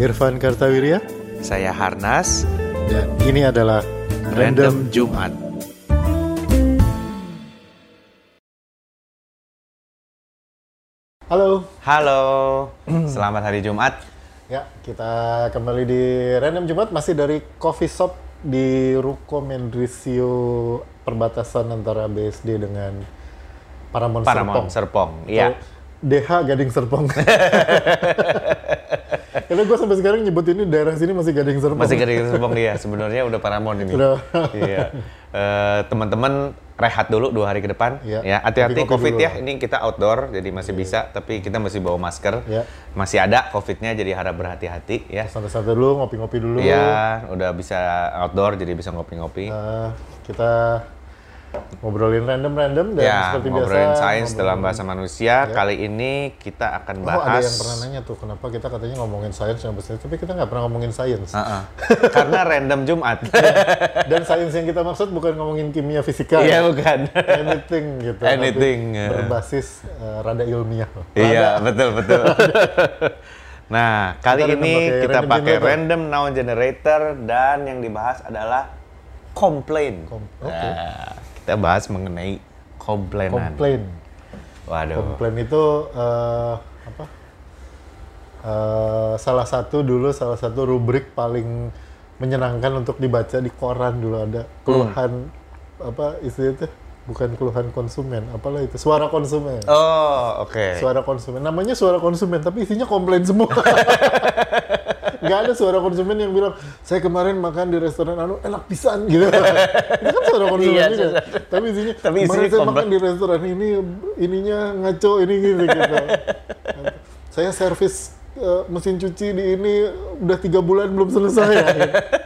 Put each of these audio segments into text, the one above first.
Irfan Kartawirya Saya Harnas, dan ini adalah Random Jumat. Halo. Halo, selamat hari Jumat. Ya, kita kembali di Random Jumat masih dari coffee shop di Ruko Mendrisio perbatasan antara BSD dengan Paramount, Paramount Serpong. Serpong. Iya. DH Gading Serpong. Karena gue sampai sekarang nyebut ini daerah sini masih Gading Serpong. Masih Gading Serpong iya, sebenarnya udah Paramount ini. Iya. Eh, teman-teman rehat dulu dua hari ke depan. Iya. Ya, hati-hati COVID dulu. ya. Ini kita outdoor, jadi masih bisa, tapi kita masih bawa masker. Iya. Masih ada COVID-nya, jadi harap berhati-hati ya. Santai-santai dulu, ngopi-ngopi dulu. Iya, udah bisa outdoor, jadi bisa ngopi-ngopi. Nah, kita ngobrolin random-random dan ya, seperti ngobrolin biasa sains ngobrolin- dalam bahasa manusia. Kali ini kita akan Oh, ada bahas. yang pernah nanya tuh, kenapa kita katanya ngomongin sains yang besar, tapi kita nggak pernah ngomongin sains. Heeh. Karena random Jumat. Dan sains yang kita maksud bukan ngomongin kimia fisika, Iya ya. bukan. anything gitu. tapi Anything, ya. berbasis eh, rada ilmiah. iya betul betul. nah kali Kita ini pakai kita random pakai generator. random noun generator dan yang dibahas adalah komplain. Kom- oke. Nah, kita bahas mengenai komplainan. Komplain. Waduh. Komplain itu eh, apa? Eh, salah satu dulu salah satu rubrik paling menyenangkan untuk dibaca di koran dulu ada keluhan apa istilahnya itu bukan keluhan konsumen apalah itu suara konsumen Oh oke. suara konsumen namanya suara konsumen tapi isinya komplain semua nggak ada suara konsumen yang bilang saya kemarin makan di restoran anu enak pisan gitu itu kan suara konsumen Iya, juga suara- tapi isinya Tapi isinya saya komplain." makan di restoran ini ininya ngaco ini gitu, gitu. saya servis eh, mesin cuci di ini udah tiga bulan belum selesai ya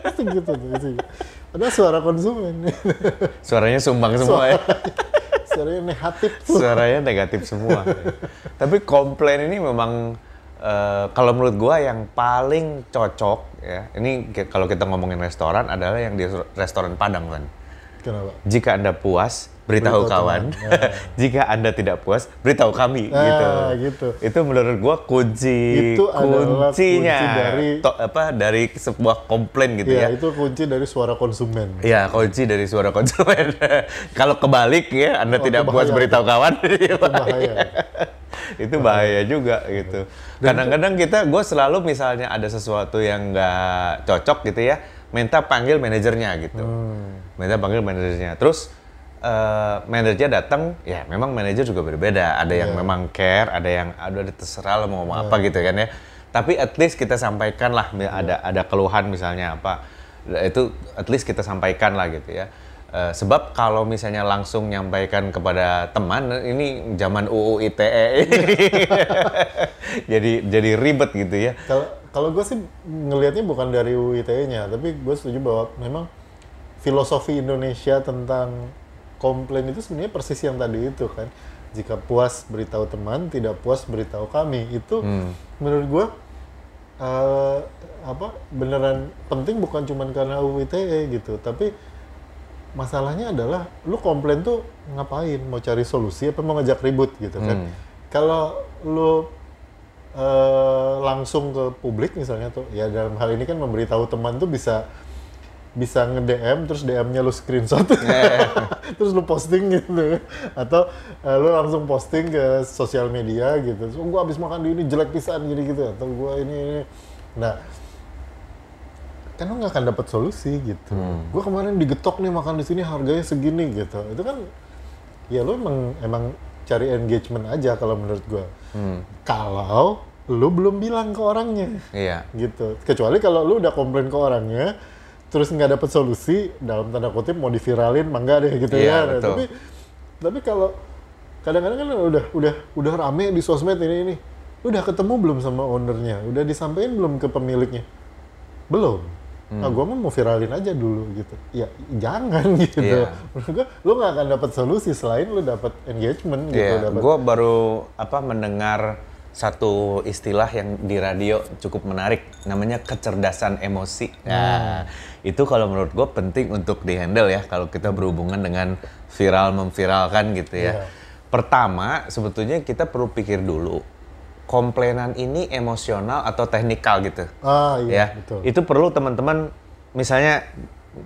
Pasti gitu tuh isinya. ada suara konsumen Suaranya sumbang semua ya. suaranya negatif Suaranya negatif semua. Tapi komplain ini memang eh, kalau menurut gua yang paling cocok ya. Ini kalau kita ngomongin restoran adalah yang di restoran Padang kan. kenapa Jika Anda puas, beritahu, Beritahu kawan. Ya. Jika Anda tidak puas, beritahu kami Nah, gitu. gitu. Itu menurut gua kunci Itu kuncinya kunci dari- to- apa dari sebuah komplain gitu Iya, ya. itu kunci dari suara konsumen. Iya, kunci dari suara konsumen. Kalau kebalik ya, Anda Oh, tidak puas beritahu kawan, itu bahaya. itu bahaya juga gitu. Kadang-kadang kita, gue selalu misalnya ada sesuatu yang nggak cocok gitu ya, minta panggil manajernya gitu, minta panggil manajernya. Terus eh, manajernya datang, ya memang manajer juga berbeda. Ada yang memang care, ada yang aduh ada terserah lo mau ngomong apa gitu kan ya. Tapi at least kita sampaikan lah, ada ada keluhan misalnya apa, itu at least kita sampaikan lah gitu ya. Eh, sebab kalau misalnya langsung nyampaikan kepada teman, ini zaman UU ITE jadi jadi ribet gitu ya. Kalau kalau gue sih ngelihatnya bukan dari UITE-nya, tapi gue setuju bahwa memang filosofi Indonesia tentang komplain itu sebenarnya persis yang tadi itu kan. Jika puas beritahu teman, tidak puas beritahu kami. Itu menurut gue eh, apa beneran penting bukan cuma karena UITE gitu, tapi masalahnya adalah lu komplain tuh ngapain? Mau cari solusi apa mau ngajak ribut gitu kan? Kalau lu eh, langsung ke publik misalnya tuh, ya dalam hal ini kan memberitahu teman tuh bisa bisa nge-DM terus DM-nya lu screenshot terus lu posting gitu atau eh, lu langsung posting ke sosial media gitu "Oh, gua habis makan di ini jelek pisan gini gitu atau gua ini, ini. nah kan lu nggak akan dapat solusi gitu. Gua kemarin digetok nih makan di sini harganya segini gitu. Itu kan ya lu emang emang cari engagement aja kalau menurut gua. Kalau lu belum bilang ke orangnya Iya. gitu. Kecuali kalau lu udah komplain ke orangnya terus nggak dapat solusi dalam tanda kutip mau diviralin mangga deh gitu Iya, ya. Betul. Tapi tapi kalau kadang-kadang kan udah udah udah rame di sosmed ini ini. Udah ketemu belum sama ownernya? Udah disampaikan belum ke pemiliknya? Belum. Hmm. Nah, mah mau viralin aja dulu gitu. Ya jangan gitu. Iya. Menurut gua, lu nggak akan dapat solusi selain lu dapat engagement gitu. Iya, gue baru apa mendengar satu istilah yang di radio cukup menarik, namanya kecerdasan emosi. Nah, itu kalau menurut gue penting untuk dihandle ya kalau kita berhubungan dengan viral memviralkan gitu ya. Iya. Pertama, sebetulnya kita perlu pikir dulu komplainan ini emosional atau teknikal gitu. Ah iya ya. betul. Itu perlu teman-teman misalnya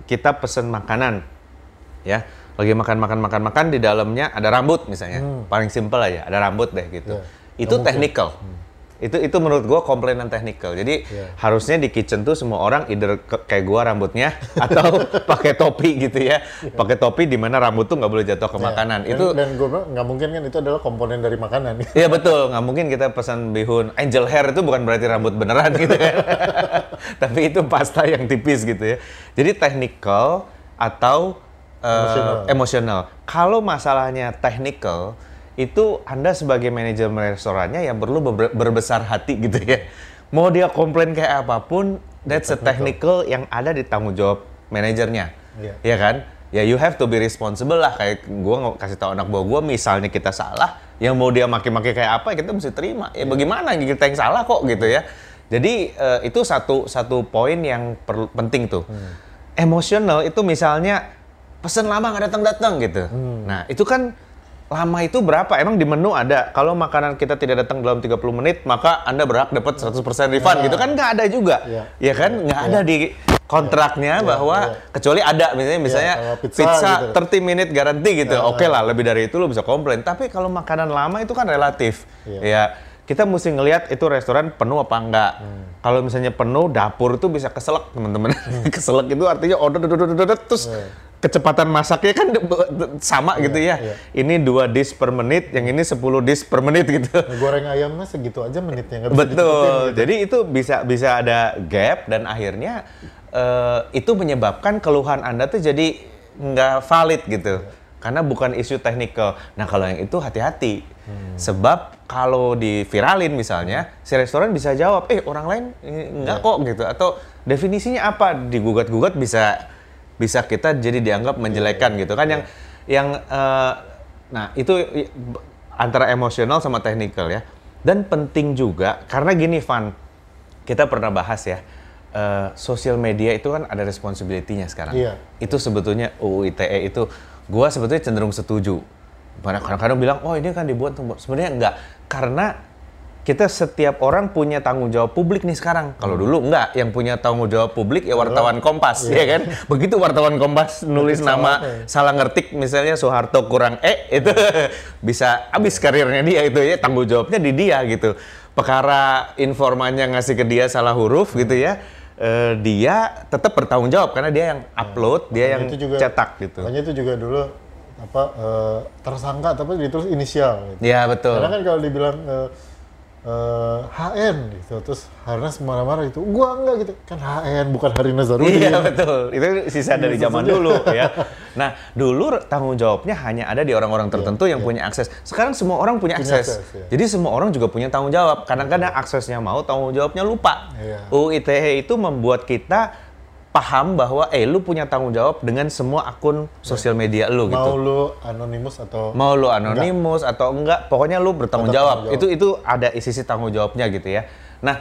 kita pesen makanan ya. Lagi makan makan makan makan di dalamnya ada rambut misalnya. Paling simpel aja, ada rambut deh gitu. Hmm. Ya, Itu nggak mungkin. Itu itu menurut gua komplainan technical. Jadi Ya. harusnya di kitchen tuh semua orang either ke- kayak gua rambutnya atau pakai topi gitu ya. Pakai topi di mana rambut tuh nggak boleh jatuh ke Ya. makanan. Dan, Itu dan gue nggak mungkin kan itu adalah komponen dari makanan. Iya betul, nggak mungkin kita pesan bihun angel hair itu bukan berarti rambut beneran gitu kan. Tapi itu pasta yang tipis gitu ya. Jadi technical atau uh, Emosional. emosional. Kalau masalahnya technical, itu Anda sebagai manajer restorannya yang perlu ber- berbesar hati gitu ya. Mau dia komplain kayak apa pun, that's a technical yang ada di tanggung jawab manajernya. Iya. Ya kan? Ya you have to be responsible lah kayak gua kasih tahu anak buah gua misalnya kita salah, yang mau dia maki-maki kayak apa ya kita mesti terima. Ya bagaimana kita yang salah kok gitu ya. Jadi eh, itu satu satu poin yang perlu penting tuh. Emosional itu misalnya pesen lama nggak datang-datang gitu. Nah, itu kan lama itu berapa? Emang di menu ada. Kalau makanan kita tidak datang dalam 30 menit, maka Anda berhak dapat 100% refund gitu kan nggak ada juga. Iya. Ya kan? Nggak ada di kontraknya bahwa kecuali ada misalnya misalnya kalau pizza, pizza gitu. 30 menit garanti gitu. Oke lah, lebih dari itu lu bisa komplain. Tapi kalau makanan lama itu kan relatif. Iya. Ya, kita mesti ngelihat itu restoran penuh apa enggak. Hmm. Kalau misalnya penuh, dapur itu bisa keselak, teman-teman. keselak itu artinya order terus kecepatan masaknya kan sama gitu ya. iya. Ini dua dish per menit, yang ini 10 dish per menit gitu. Goreng ayamnya segitu aja menitnya nggak bisa Betul. gitu. Jadi itu bisa bisa ada gap dan akhirnya eh, itu menyebabkan keluhan Anda tuh jadi nggak valid gitu. Karena bukan isu technical. Nah, kalau yang itu hati-hati. Sebab kalau diviralin misalnya, si restoran bisa jawab, "Eh, orang lain eh, nggak kok" gitu atau definisinya apa? Digugat-gugat bisa bisa kita jadi dianggap menjelekan gitu kan. Yang yang eh, nah itu antara emosional sama teknikal ya. Dan penting juga karena gini Van kita pernah bahas ya eh, sosial media itu kan ada responsibility-nya sekarang. Iya. itu sebetulnya UU ITE itu gua sebetulnya cenderung setuju. Karena kadang-kadang bilang oh ini kan dibuat sebenarnya enggak. Karena kita setiap orang punya tanggung jawab publik nih sekarang. Kalau dulu enggak, yang punya tanggung jawab publik ya wartawan Kompas, ya kan? Begitu wartawan Kompas nulis nama salah ngetik misalnya Soeharto kurang E itu bisa habis karirnya dia itu ya tanggung jawabnya di dia gitu. Perkara informannya ngasih ke dia salah huruf gitu ya. eh, dia tetap bertanggung jawab karena dia yang upload, dia yang itu juga cetak gitu. Makanya itu juga dulu apa eh, tersangka tapi ditulis inisial gitu. Ya betul. Karena kan kalau dibilang eh, eh, HN gitu terus Harnas marah-marah gitu. Gua enggak gitu. Kan HN bukan Hari Nazarudin. Iya betul, itu sisa dari Sisa zaman dulu ya. Nah dulu tanggung jawabnya hanya ada di orang-orang tertentu yang punya akses. Sekarang semua orang punya, Iya, Punya akses. akses, ya. Jadi semua orang juga punya tanggung jawab. Kadang-kadang aksesnya mau, tanggung jawabnya lupa. Iya. UU ITE itu membuat kita paham bahwa eh lu punya tanggung jawab dengan semua akun sosial media lu gitu. Mau lu anonimus atau Mau lu anonimus atau enggak, pokoknya lu bertanggung jawab. tanggung Itu itu ada sisi tanggung jawabnya gitu ya. Nah,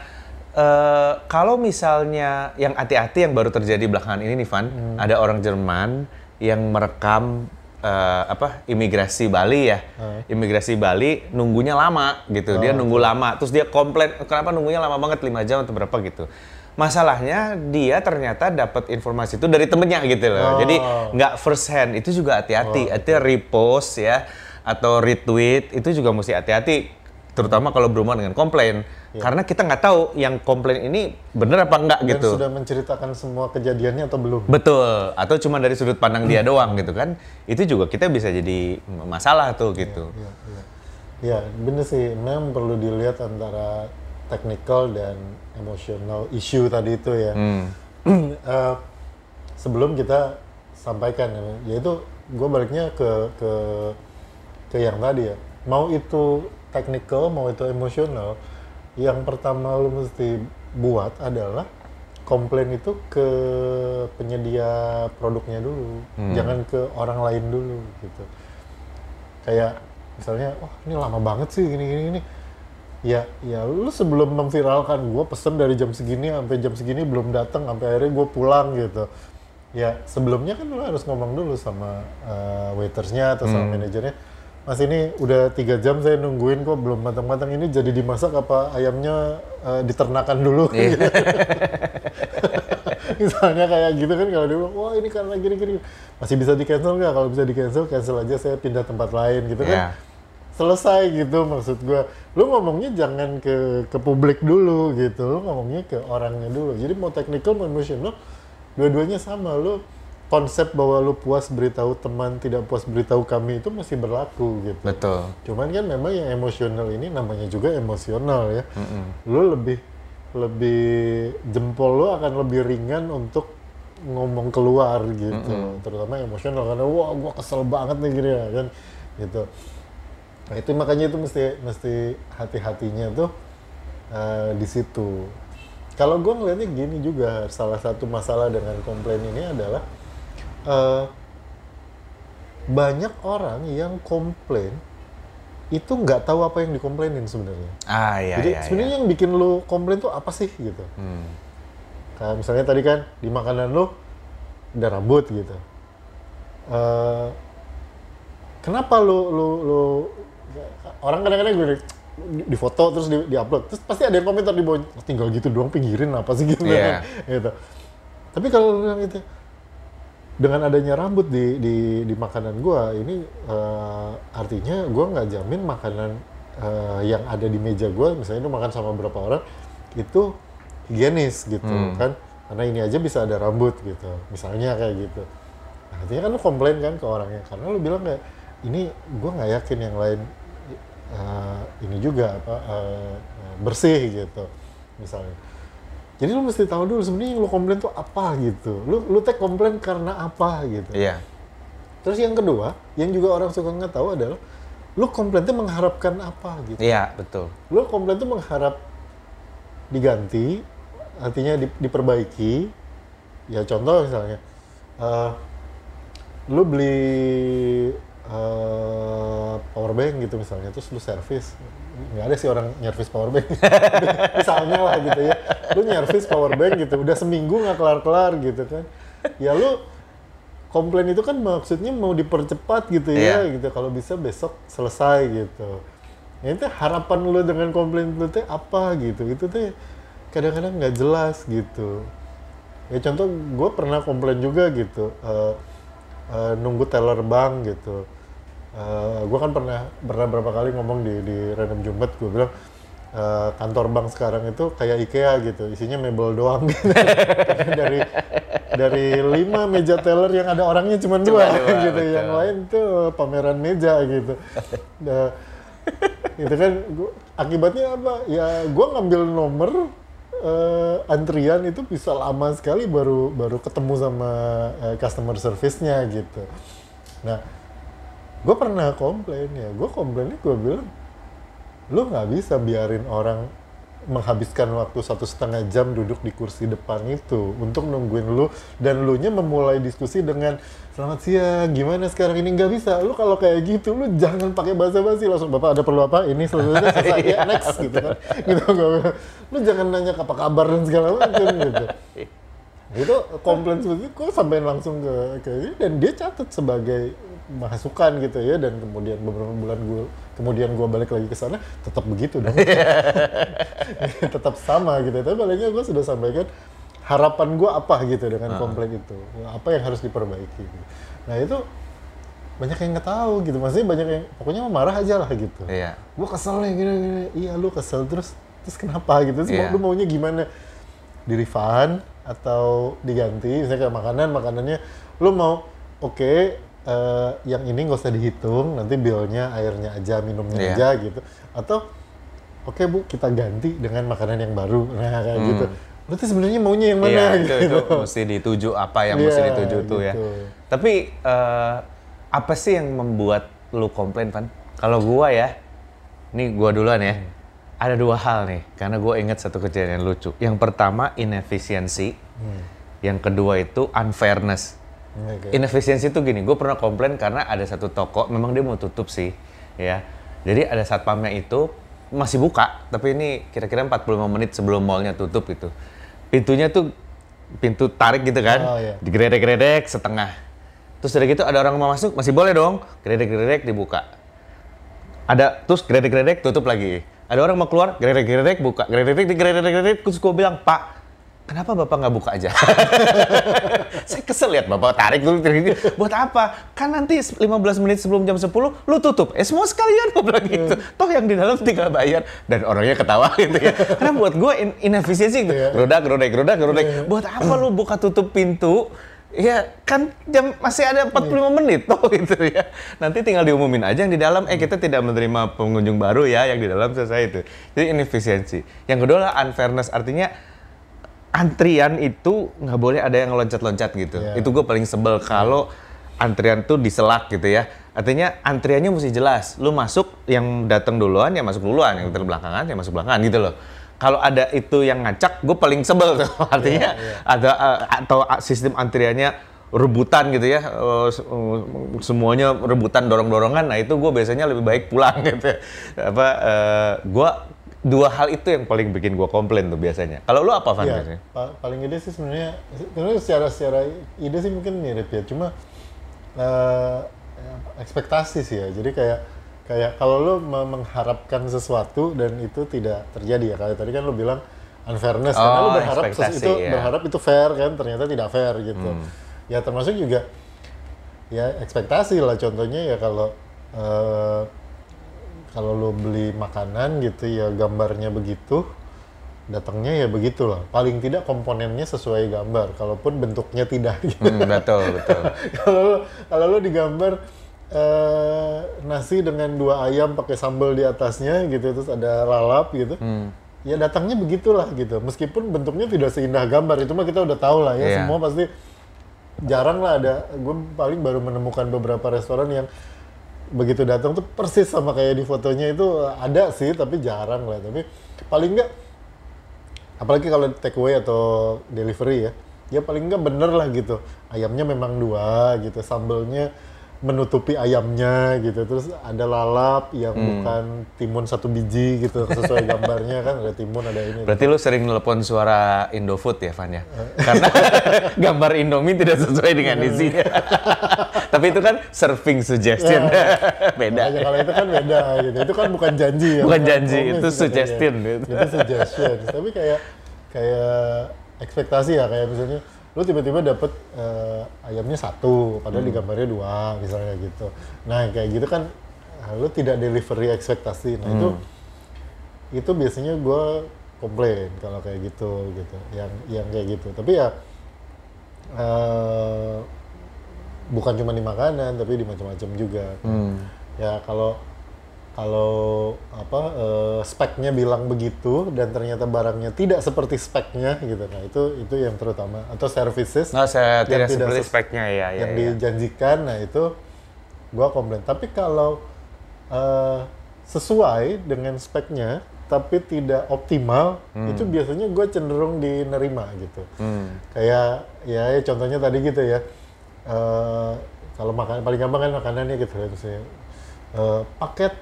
eh, kalau misalnya yang hati-hati yang baru terjadi belakangan ini nih Van, Hmm. ada orang Jerman yang merekam eh, apa imigrasi Bali ya. Hmm. Imigrasi Bali nunggunya lama gitu. Oh, dia nunggu lama, terus dia komplain kenapa nunggunya lama banget 5 jam atau berapa gitu. Masalahnya dia ternyata dapat informasi itu dari temennya gitu loh. Oh. Jadi nggak first hand itu juga hati-hati. Artinya repost ya atau retweet itu juga mesti hati-hati. Terutama kalau berhubungan dengan komplain. Karena kita nggak tahu yang komplain ini bener apa enggak dan gitu. sudah menceritakan semua kejadiannya atau belum? Betul. Atau cuma dari sudut pandang dia doang gitu kan. Itu juga kita bisa jadi masalah tuh gitu. Iya, iya. Ya, bener sih. Memang perlu dilihat antara technical dan emotional issue tadi itu ya. Hmm. Eh, sebelum kita sampaikan, ya, yaitu gue baliknya ke ke ke yang tadi ya. Mau itu technical, mau itu emosional, yang pertama lu mesti buat adalah komplain itu ke penyedia produknya dulu, jangan ke orang lain dulu gitu kayak misalnya wah ini lama banget sih gini gini gini ya ya lu sebelum memviralkan gue pesen dari jam segini sampai jam segini belum datang sampai akhirnya gue pulang gitu ya sebelumnya kan lu harus ngomong dulu sama uh, waitersnya atau sama manajernya Mas ini udah tiga jam saya nungguin kok belum matang-matang ini jadi dimasak apa ayamnya uh, diternakan dulu Iya. gitu. Misalnya kayak gitu kan kalau dia bilang, wah ini karena gini-gini. Masih bisa di cancel nggak? Kalau bisa di cancel, cancel aja saya pindah tempat lain gitu Iya. kan. Selesai gitu maksud gua. Lu ngomongnya jangan ke ke publik dulu gitu. Lu ngomongnya ke orangnya dulu. Jadi mau technical mau emotional, dua-duanya sama. Lu konsep bahwa lu puas beritahu teman, tidak puas beritahu kami itu masih berlaku gitu. Betul. Cuman kan memang yang emosional ini namanya juga emosional ya. Lu lebih lebih jempol lu akan lebih ringan untuk ngomong keluar gitu, terutama emosional karena wah gua kesel banget nih gini ya kan gitu. Nah itu makanya itu mesti mesti hati-hatinya tuh eh, di situ. Kalau gua ngeliatnya gini juga salah satu masalah dengan komplain ini adalah eh, banyak orang yang komplain itu nggak tahu apa yang dikomplainin sebenarnya. Ah iya Jadi iya. sebenarnya yang bikin lu komplain tuh apa sih gitu? iya. Hmm. Kayak misalnya tadi kan di makanan lu ada rambut gitu. Eh, kenapa lu lu lu orang kadang-kadang gue di, foto terus di, di upload. Terus pasti ada yang komentar di bawah "Oh, tinggal gitu doang pinggirin apa sih? Gitu. Iya. gitu. Tapi kalau bilang gitu dengan adanya rambut di di, di makanan gua ini eh, artinya gua nggak jamin makanan eh, yang ada di meja gua misalnya lu makan sama beberapa orang itu higienis gitu kan. Karena ini aja bisa ada rambut gitu misalnya kayak gitu. Nah, artinya kan lu komplain kan ke orangnya. Karena lu bilang kayak ini gua nggak yakin yang lain eh, ini juga apa eh, bersih gitu misalnya jadi lu mesti tahu dulu sebenarnya yang lu komplain tuh apa gitu. Lu lu tag komplain karena apa gitu. Iya. Terus yang kedua, yang juga orang suka nggak tahu adalah lu komplain tuh mengharapkan apa gitu. Iya, betul. Lu komplain tuh mengharap diganti, artinya di- diperbaiki. Ya contoh misalnya, eh, lu beli eh, power bank gitu misalnya, terus lu servis, nggak ada sih orang nyervis power bank. misalnya lah gitu ya, lu nyervis power bank gitu, udah seminggu nggak kelar-kelar gitu kan. Ya lu komplain itu kan maksudnya mau dipercepat gitu ya, Iya. gitu. Kalau bisa besok selesai gitu. Ya itu harapan lu dengan komplain lu teh apa gitu. Itu teh kadang-kadang nggak jelas gitu. Ya contoh gue pernah komplain juga gitu. eh, eh, nunggu teller bank gitu. Gue kan pernah pernah berapa kali ngomong di di random jumet gue bilang eh, kantor bank sekarang itu kayak IKEA gitu isinya mebel doang gitu. dari dari lima meja teller yang ada orangnya cuma dua, dua, gitu betul. yang lain tuh pameran meja gitu nah, itu kan gua, akibatnya apa ya gue ngambil nomor eh, antrian itu bisa lama sekali baru baru ketemu sama eh, customer service-nya gitu nah gue pernah komplain ya gue komplainnya gue bilang lu nggak bisa biarin orang menghabiskan waktu satu setengah jam duduk di kursi depan itu untuk nungguin lu dan lu nya memulai diskusi dengan selamat siang gimana sekarang ini nggak bisa. Lu kalau kayak gitu lu jangan pakai bahasa basi langsung bapak ada perlu apa? Ini selesai selesai. Ya next gitu kan. Gitu bilang. lu jangan nanya apa kabar dan segala macam gitu. Itu komplain seperti itu gue sampai langsung ke ke dan dia catat sebagai masukan gitu ya dan kemudian beberapa bulan gue kemudian gue balik lagi ke sana tetap begitu dong. Tetap sama gitu. Tapi baliknya gue sudah sampaikan harapan gue apa gitu dengan komplain itu. Apa yang harus diperbaiki gitu. nah itu banyak yang nggak tahu gitu. Maksudnya banyak yang pokoknya marah aja lah gitu. Iya. gue kesel nih gini gini. Iya lu kesel terus terus kenapa gitu? Terus mau- Iya. lu maunya gimana? Di refund atau diganti? Misalnya kayak makanan makanannya lu mau oke eh, yang ini nggak usah dihitung nanti billnya airnya aja minumnya Iya. aja gitu atau oke bu kita ganti dengan makanan yang baru nah kayak gitu lu tuh sebenarnya maunya yang mana Hmm. Iya, itu, gitu itu mesti dituju apa yang mesti Iya, dituju tuh ya. gitu. Tapi eh, apa sih yang membuat lu komplain, Van? Kalau gua ya, nih gua duluan ya. Hmm. Ada dua hal nih, karena gua ingat satu kejadian lucu. Yang pertama inefisiensi, Hmm. yang kedua itu unfairness. Oke. Inefisiensi itu gini, gue pernah komplain karena ada satu toko, memang dia mau tutup sih, ya. Jadi ada satpamnya itu masih buka, tapi ini kira-kira 45 menit sebelum mallnya tutup gitu. Pintunya tuh pintu tarik gitu kan, Oh, iya. digredek-gredek setengah. Terus dari gitu ada orang mau masuk, masih boleh dong, gredek-gredek dibuka. ada terus gredek-gredek tutup lagi. Ada orang mau keluar, gredek-gredek buka, gredek-gredek, gredek-gredek, terus gue bilang, Pak, kenapa Bapak nggak buka aja? Saya kesel lihat Bapak tarik dulu, tarik dulu. buat apa? Kan nanti 15 menit sebelum jam 10, lu tutup. Eh semua sekalian, gue bilang gitu. Toh yang di dalam tinggal bayar. Dan orangnya ketawa gitu ya. Karena buat gue in inefisiensi gitu. Gerodak, gerodek, gerodak, gerodek. Buat apa lu buka tutup pintu? Ya kan jam masih ada 45 menit toh gitu ya. Nanti tinggal diumumin aja yang di dalam eh kita tidak menerima pengunjung baru ya yang di dalam selesai itu. Jadi inefisiensi. Yang kedua lah unfairness artinya antrian itu nggak boleh ada yang loncat-loncat gitu. Iya. Itu gue paling sebel kalau antrian tuh diselak gitu ya. Artinya antriannya mesti jelas. Lu masuk yang datang duluan ya masuk duluan, yang terbelakangan ya masuk belakangan gitu loh. Kalau ada itu yang ngacak, gue paling sebel tuh. Artinya ada uh, atau sistem antriannya rebutan gitu ya, se- uh, semuanya rebutan dorong-dorongan. Nah itu gue biasanya lebih baik pulang gitu. ya. Apa? Uh, gue dua hal itu yang paling bikin gue komplain tuh biasanya. Kalau lu apa Van? Biasanya? pa- paling ide sih sebenarnya sebenarnya secara secara ide sih mungkin mirip ya cuma eh, ekspektasi sih ya jadi kayak kayak kalau me- mengharapkan sesuatu dan itu tidak terjadi ya kayak tadi kan lo bilang unfairness karena lo Oh, berharap itu ya. berharap itu fair kan ternyata tidak fair gitu ya termasuk juga ya ekspektasi lah contohnya ya kalau eh, kalau lo beli makanan gitu ya gambarnya begitu datangnya ya begitulah paling tidak komponennya sesuai gambar kalaupun bentuknya tidak gitu. Hmm, betul, betul. kalau lo- kalau lo digambar eh, nasi dengan dua ayam pakai sambal di atasnya gitu terus ada lalap gitu Hmm. ya datangnya begitulah gitu meskipun bentuknya tidak seindah gambar itu mah kita udah tahu lah ya Iya. semua pasti jarang lah ada gue paling baru menemukan beberapa restoran yang begitu datang tuh persis sama kayak di fotonya itu ada sih tapi jarang lah. Tapi paling enggak apalagi kalau take away atau delivery ya ya paling enggak bener lah gitu. Ayamnya memang dua gitu sambelnya menutupi ayamnya gitu terus ada lalap yang Hmm. bukan timun satu biji gitu sesuai gambarnya kan ada timun ada ini Berarti lu sering nelpon suara Indofood ya, Van ya? Karena gambar Indomie tidak sesuai dengan isinya. Tapi itu kan serving suggestion. Beda. Makanya kalau itu kan beda gitu. Itu kan bukan janji ya. Bukan janji, itu gitu, suggestion ya. gitu. Itu suggestion. Tapi kayak kayak ekspektasi ya kayak misalnya lu tiba-tiba dapet eh, ayamnya satu padahal Hmm. di gambarnya dua misalnya gitu. Nah, kayak gitu kan eh, lu tidak delivery ekspektasi. Nah, itu Hmm. itu biasanya gua komplain kalau kayak gitu gitu. Yang yang kayak gitu. Tapi ya eh, bukan cuma di makanan tapi di macam-macam juga. Hmm. Ya kalau kalau apa eh, speknya bilang begitu dan ternyata barangnya tidak seperti speknya gitu. Nah, itu itu yang terutama atau services Nah, saya yang tidak seperti speknya ya, ya, yang ya. dijanjikan. Nah, itu gua komplain. Tapi kalau eh, sesuai dengan speknya tapi tidak optimal, itu biasanya gue cenderung dinerima gitu Hmm. kayak ya, ya contohnya tadi gitu ya Eh, kalau makan paling gampang kan makanannya gitu ya misalnya eh, paket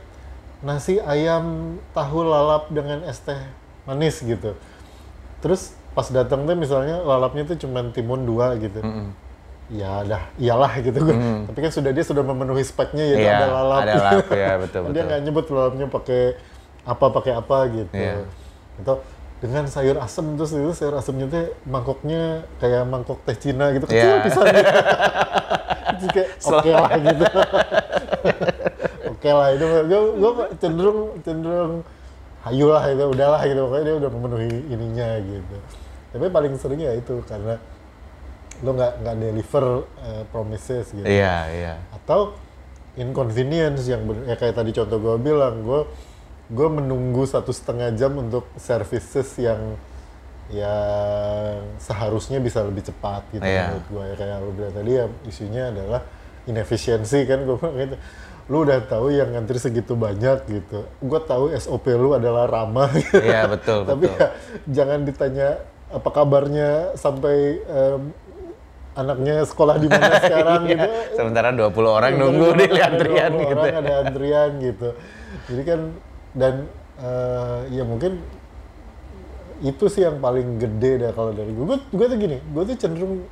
nasi ayam tahu lalap dengan es teh manis gitu. Terus pas datang tuh misalnya lalapnya tuh cuma timun dua gitu. Ya dah iyalah gitu gue tapi kan sudah dia sudah memenuhi speknya yaitu Iya, ada lalap. ada lalap, ya, betul, dia betul. nggak nyebut lalapnya pakai apa pakai apa gitu. Iya. atau dengan sayur asem terus itu sayur asemnya tuh mangkoknya kayak mangkok teh Cina gitu kecil pisan. Gitu. Oke lah gitu oke lah itu gue gue cenderung cenderung hayu lah itu udahlah gitu pokoknya dia udah memenuhi ininya gitu tapi paling sering ya itu karena lo nggak nggak deliver eh, promises gitu Iya, iya. atau inconvenience yang bener, ya kayak tadi contoh gue bilang gue gue menunggu satu setengah jam untuk services yang yang seharusnya bisa lebih cepat gitu Iya. menurut gue ya kayak lu bilang tadi ya isunya adalah inefisiensi kan gue bilang gitu lu udah tahu yang ngantri segitu banyak gitu gue tahu SOP lu adalah ramah gitu. Iya, betul, tapi betul. ya jangan ditanya apa kabarnya sampai em, anaknya sekolah di mana sekarang Iya, gitu Sementara 20 orang Bener, nunggu bener, di ada antrian 20 gitu. Orang ada antrian gitu. Jadi kan dan eh, ya mungkin itu sih yang paling gede dah kalau dari gue. Gue, tuh gini, gue tuh cenderung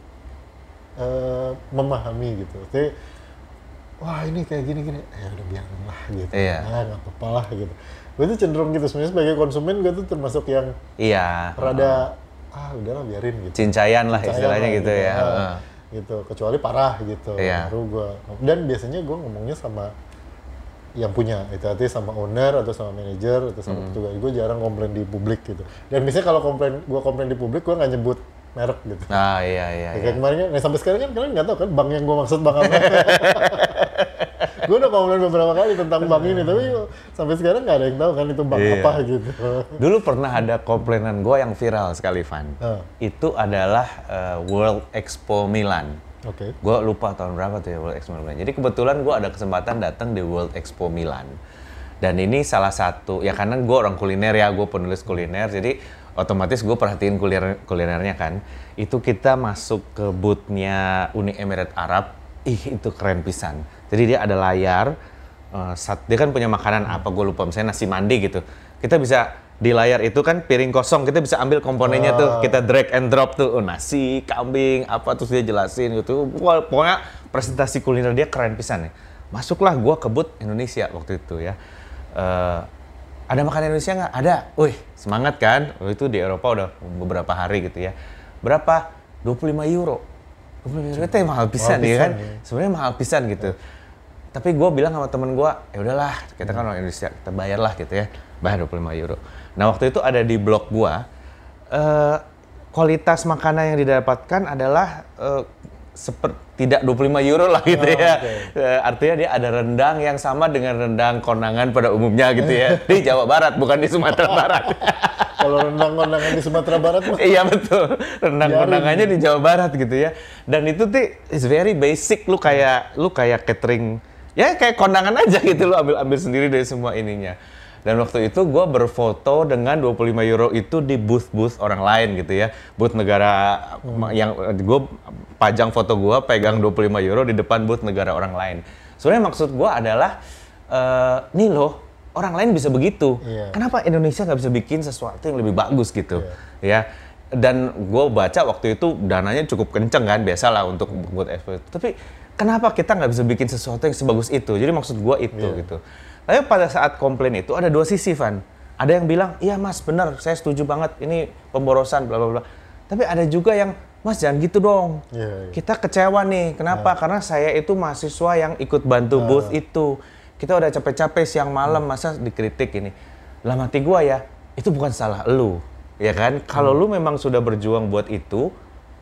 eh, memahami gitu. Jadi, wah ini kayak gini gini. Ya udah biarin lah gitu. Iya. ah nggak apa-apa lah gitu. Gue tuh cenderung gitu. Sebenarnya sebagai konsumen gue tuh termasuk yang Iya. rada ah udahlah biarin gitu. Cincayan lah Percaya istilahnya lah gitu ya. ah, Heeh. gitu. Kecuali parah gitu. Iya. baru gue dan biasanya gue ngomongnya sama yang punya. Itu artinya sama owner atau sama manajer atau sama petugas. Gue jarang komplain di publik gitu. Dan biasanya kalau komplain gue komplain di publik gue nggak nyebut merek gitu Ah iya iya. Ya, iya. kayak kemarin kan, nah sampai sekarang kan kalian nggak tahu kan bank yang gue maksud bank apa. gue udah komplain beberapa kali tentang bank ini, tapi sampai sekarang nggak ada yang tahu kan itu bank Iya. apa gitu. Dulu pernah ada komplainan gue yang viral sekali, Van. Ah. Itu adalah eh, World Expo Milan. Oke. Gue lupa tahun berapa tuh ya World Expo Milan. Jadi kebetulan gue ada kesempatan datang di World Expo Milan. Dan ini salah satu, ya karena gue orang kuliner ya, gue penulis kuliner, jadi otomatis gue perhatiin kuliner kulinernya kan. Itu kita masuk ke boothnya Uni Emirat Arab, ih itu keren pisan. Jadi dia ada layar, eh, sat- dia kan punya makanan apa gue lupa, misalnya nasi mandi gitu. Kita bisa di layar itu kan piring kosong kita bisa ambil komponennya tuh kita drag and drop tuh oh, nasi kambing apa terus dia jelasin gitu Wah, pokoknya presentasi kuliner dia keren pisan nih masuklah gua ke booth Indonesia waktu itu ya Eh, ada makanan Indonesia nggak? Ada. Wih semangat kan? Oh, itu di Eropa udah beberapa hari gitu ya. Berapa? 25 euro. 25 euro itu mahal pisan ya kan? ya. sebenarnya mahal pisan gitu. Tapi gue bilang sama temen gue ya udahlah kita kan orang Indonesia kita bayarlah gitu ya. Bayar 25 euro. Nah waktu itu ada di blog gue eh, kualitas makanan yang didapatkan adalah eh, seperti tidak 25 euro lah gitu Oh, ya. oke. Eh, artinya dia ada rendang yang sama dengan rendang konangan pada umumnya gitu ya. Di Jawa Barat bukan di Sumatera Barat. Kalau rendang-rendangan di Sumatera Barat mah. Iya betul. Rendang Biarin. konangannya di Jawa Barat gitu ya. Dan itu tuh is very basic. Lu kayak lu kayak catering. Ya kayak kondangan aja gitu. Lu ambil ambil sendiri dari semua ininya dan waktu itu gue berfoto dengan 25 euro itu di booth-booth orang lain gitu ya. Booth negara yang gue pajang foto gue pegang 25 euro di depan booth negara orang lain. Sebenarnya maksud gue adalah eh, nih loh orang lain bisa begitu. Iya. kenapa Indonesia nggak bisa bikin sesuatu yang lebih bagus gitu? Ya. Dan gue baca waktu itu dananya cukup kenceng kan biasalah untuk buat ekspor tapi kenapa kita nggak bisa bikin sesuatu yang sebagus itu? Jadi maksud gue itu Iya. gitu tapi pada saat komplain itu ada dua sisi Van. Ada yang bilang iya mas benar saya setuju banget ini pemborosan bla bla bla. Tapi ada juga yang mas jangan gitu dong. Iya, iya. kita kecewa nih. Kenapa? Karena saya itu mahasiswa yang ikut bantu booth itu. Kita udah capek-capek siang malam masa dikritik ini? Lah mati gua ya itu bukan salah lu ya kan? Kalau lu memang sudah berjuang buat itu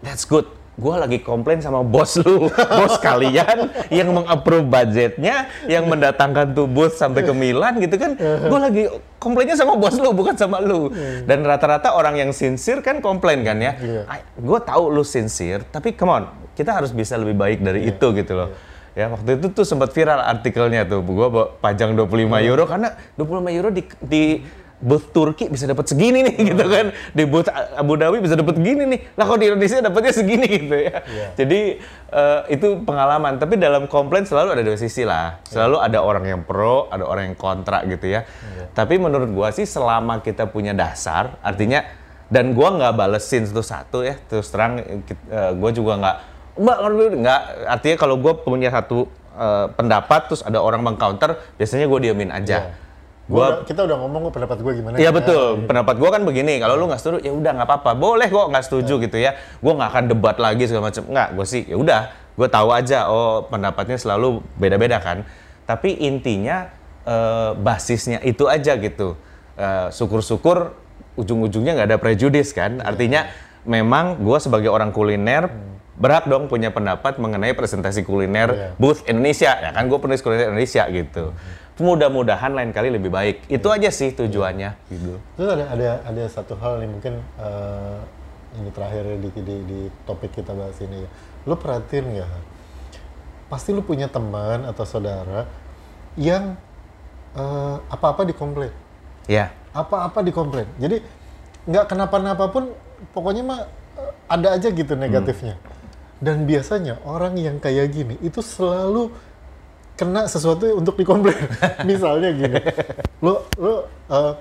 that's good gua lagi komplain sama bos lu. Bos kalian yang mengapprove budgetnya yang mendatangkan tuh booth sampai ke Milan gitu kan. Gua lagi komplainnya sama bos lu bukan sama lu. Dan rata-rata orang yang sincere kan komplain kan ya. Iya. gue tahu lu sincere, tapi come on, kita harus bisa lebih baik dari Iya, itu gitu loh. Ya waktu itu tuh sempat viral artikelnya tuh, gue pajang 25 Iya. euro karena 25 euro di, di booth Turki bisa dapat segini nih gitu kan, di booth Abu Dhabi bisa dapat gini nih, lah kok di Indonesia dapatnya segini gitu ya. Iya. Jadi eh, itu pengalaman, tapi dalam komplain selalu ada dua sisi lah, selalu ada orang yang pro, ada orang yang kontra gitu ya. Tapi menurut gua sih selama kita punya dasar, artinya dan gua nggak balesin satu-satu ya terus terang eh, gua juga nggak mbak nggak artinya kalau gua punya satu eh, pendapat terus ada orang mengcounter biasanya gua diamin aja Gua gua kita udah ngomong kok pendapat gue gimana. Iya ya. betul. Pendapat gua kan begini. Kalau lu nggak setuju, ya udah nggak apa-apa. Boleh kok nggak setuju gitu ya. Gua nggak akan debat lagi segala macam. Nggak, gue sih ya udah. Gue tahu aja. Oh pendapatnya selalu beda-beda kan. Tapi intinya eh, basisnya itu aja gitu. Eh, Syukur-syukur ujung-ujungnya nggak ada prejudis kan. Artinya memang gua sebagai orang kuliner berhak dong punya pendapat mengenai presentasi kuliner Iya. booth Indonesia ya kan gue penulis kuliner Indonesia gitu mudah-mudahan lain kali lebih baik itu aja sih tujuannya gitu Terus ada ada ada satu hal nih mungkin eh, ini terakhir di, di di topik kita bahas ini ya. Lu perhatiin nggak? Pasti lu punya teman atau saudara yang eh, apa-apa dikomplain, ya apa-apa dikomplain. Jadi nggak kenapa-napa pun, pokoknya mah eh, ada aja gitu negatifnya. Dan biasanya orang yang kayak gini itu selalu kena sesuatu untuk dikomplain. Misalnya gini, lu lu eh,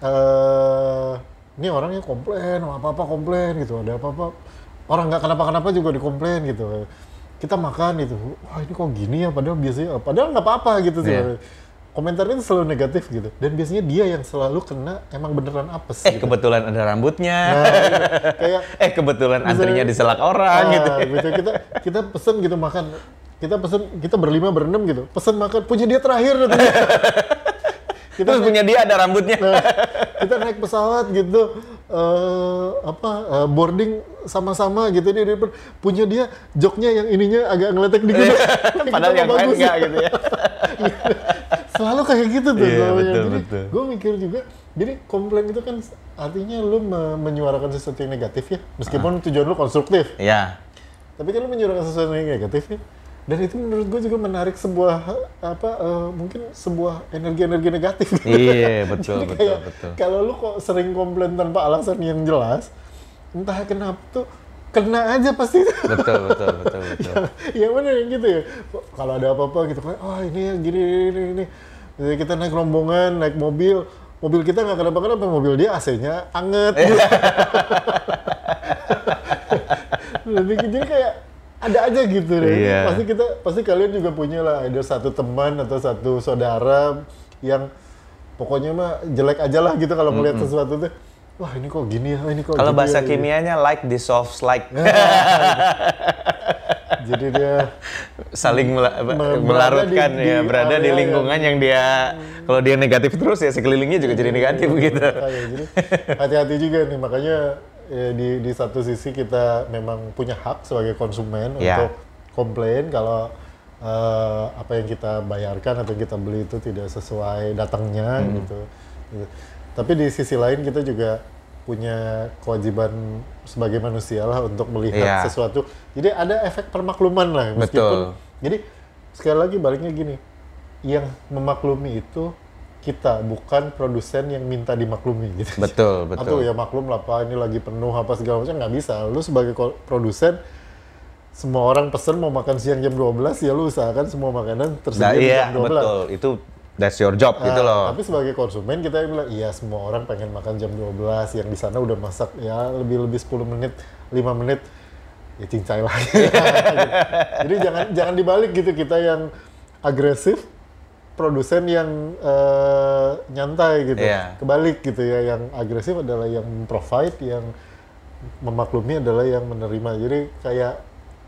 eh, ini orangnya komplain, apa apa komplain gitu, ada apa apa orang nggak kenapa-kenapa juga dikomplain gitu. kita makan itu, wah ini kok gini ya, padahal biasanya, padahal nggak apa-apa gitu Iya. sebenarnya. Komentarnya itu selalu negatif gitu. Dan biasanya dia yang selalu kena emang beneran apes Eh gitu. kebetulan ada rambutnya. Nah, gitu. kayak eh kebetulan antrinya diselak orang Ah, gitu. gitu. Kita kita pesen gitu makan. Kita pesen kita berlima berenam gitu. Pesen makan punya dia terakhir katanya. kita Terus punya dia ada rambutnya. Nah, kita naik pesawat gitu eh apa eh, boarding sama-sama gitu dia, dia punya dia joknya yang ininya agak ngeletek dikit Padahal yang lain enggak gitu ya. selalu kayak gitu tuh Iya, selalu. betul, jadi betul. gue mikir juga jadi komplain itu kan artinya lu me- menyuarakan sesuatu yang negatif ya meskipun tujuan lu konstruktif Ya. tapi kan lu menyuarakan sesuatu yang negatif ya dan itu menurut gue juga menarik sebuah apa eh, mungkin sebuah energi-energi negatif Iya, betul, Jadi betul, kayak, betul. kalau lu kok sering komplain tanpa alasan yang jelas entah kenapa tuh kena aja pasti Betul, betul, betul, betul. yang mana yang gitu ya kalau ada apa-apa gitu kan oh ini ya gini ini ini Jadi kita naik rombongan naik mobil mobil kita nggak kenapa-kenapa mobil dia AC-nya anget gitu. lebih jadi kayak ada aja gitu deh Iya. pasti kita pasti kalian juga punya lah ada satu teman atau satu saudara yang pokoknya mah jelek aja lah gitu kalau melihat sesuatu tuh wah ini kok gini ya ini kok Kalau bahasa ya, gitu. kimianya like dissolves like jadi dia saling mela- melarutkan di- ya di berada di area lingkungan yang dia kalau dia negatif terus ya sekelilingnya juga jadi negatif gitu. Jadi hati-hati juga nih makanya ya, di di satu sisi kita memang punya hak sebagai konsumen Ya. untuk komplain kalau eh, apa yang kita bayarkan atau kita beli itu tidak sesuai datangnya Hmm. gitu. Gitu. Tapi di sisi lain kita juga punya kewajiban sebagai manusia lah untuk melihat Iya. sesuatu. Jadi ada efek permakluman lah meskipun. Betul. Jadi sekali lagi baliknya gini, yang memaklumi itu kita bukan produsen yang minta dimaklumi gitu. Betul, Atau betul. ya maklum lah pak ini lagi penuh apa segala macam nggak bisa. Lu sebagai produsen semua orang pesen mau makan siang jam 12 ya lu usahakan semua makanan Nah, tersedia di iya, jam 12. betul. Itu that's your job gitu Nah, loh. Tapi sebagai konsumen kita bilang iya semua orang pengen makan jam 12 yang di sana udah masak ya lebih lebih 10 menit, 5 menit ya cincai lagi. Jadi jangan jangan dibalik gitu kita yang agresif produsen yang eh, nyantai gitu. Iya. Kebalik gitu ya yang agresif adalah yang provide yang memaklumi adalah yang menerima. Jadi kayak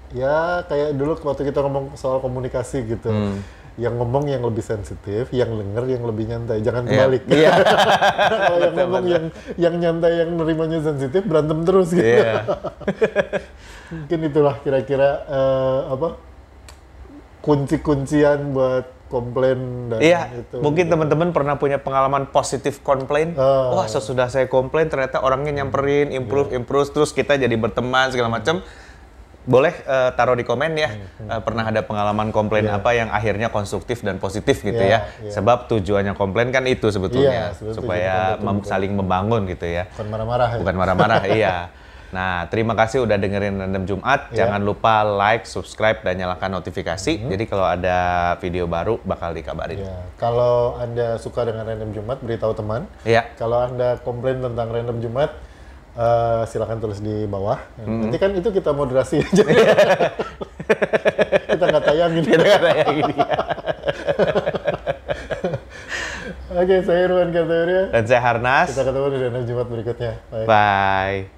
ya kayak dulu waktu kita ngomong soal komunikasi gitu. Hmm. Yang ngomong yang lebih sensitif, yang denger yang lebih nyantai. Jangan Iya. kebalik. Iya. Kalau yang ngomong yang yang nyantai yang nerimanya sensitif berantem terus gitu. Iya. Mungkin itulah kira-kira eh, apa kunci-kuncian buat komplain dan Iya, itu. mungkin teman-teman pernah punya pengalaman positif komplain. Ah. Wah, sesudah saya komplain ternyata orangnya nyamperin, improve, improve, terus kita jadi berteman segala macam. Boleh eh, taruh di komen ya, Hmm, eh, pernah ada pengalaman komplain apa yang akhirnya konstruktif dan positif gitu Iya, ya. iya. Sebab tujuannya komplain kan itu sebetulnya, Iya, sebetulnya supaya mem- saling membangun gitu ya. bukan marah-marah ya. Bukan marah-marah, iya. Nah, terima kasih udah dengerin Random Jumat. Iya. Jangan lupa like, subscribe, dan nyalakan notifikasi. Jadi kalau ada video baru bakal dikabarin. Ya, kalau Anda suka dengan Random Jumat, beritahu teman. Iya. Kalau Anda komplain tentang Random Jumat, eh, silakan tulis di bawah. Hmm. Nanti kan itu kita moderasi aja. kita nggak tayangin. Kita kata ya gini. Oke, saya Irwan Kartawirya. Dan saya Harnas. Kita ketemu di Random Jumat berikutnya. Bye. Bye.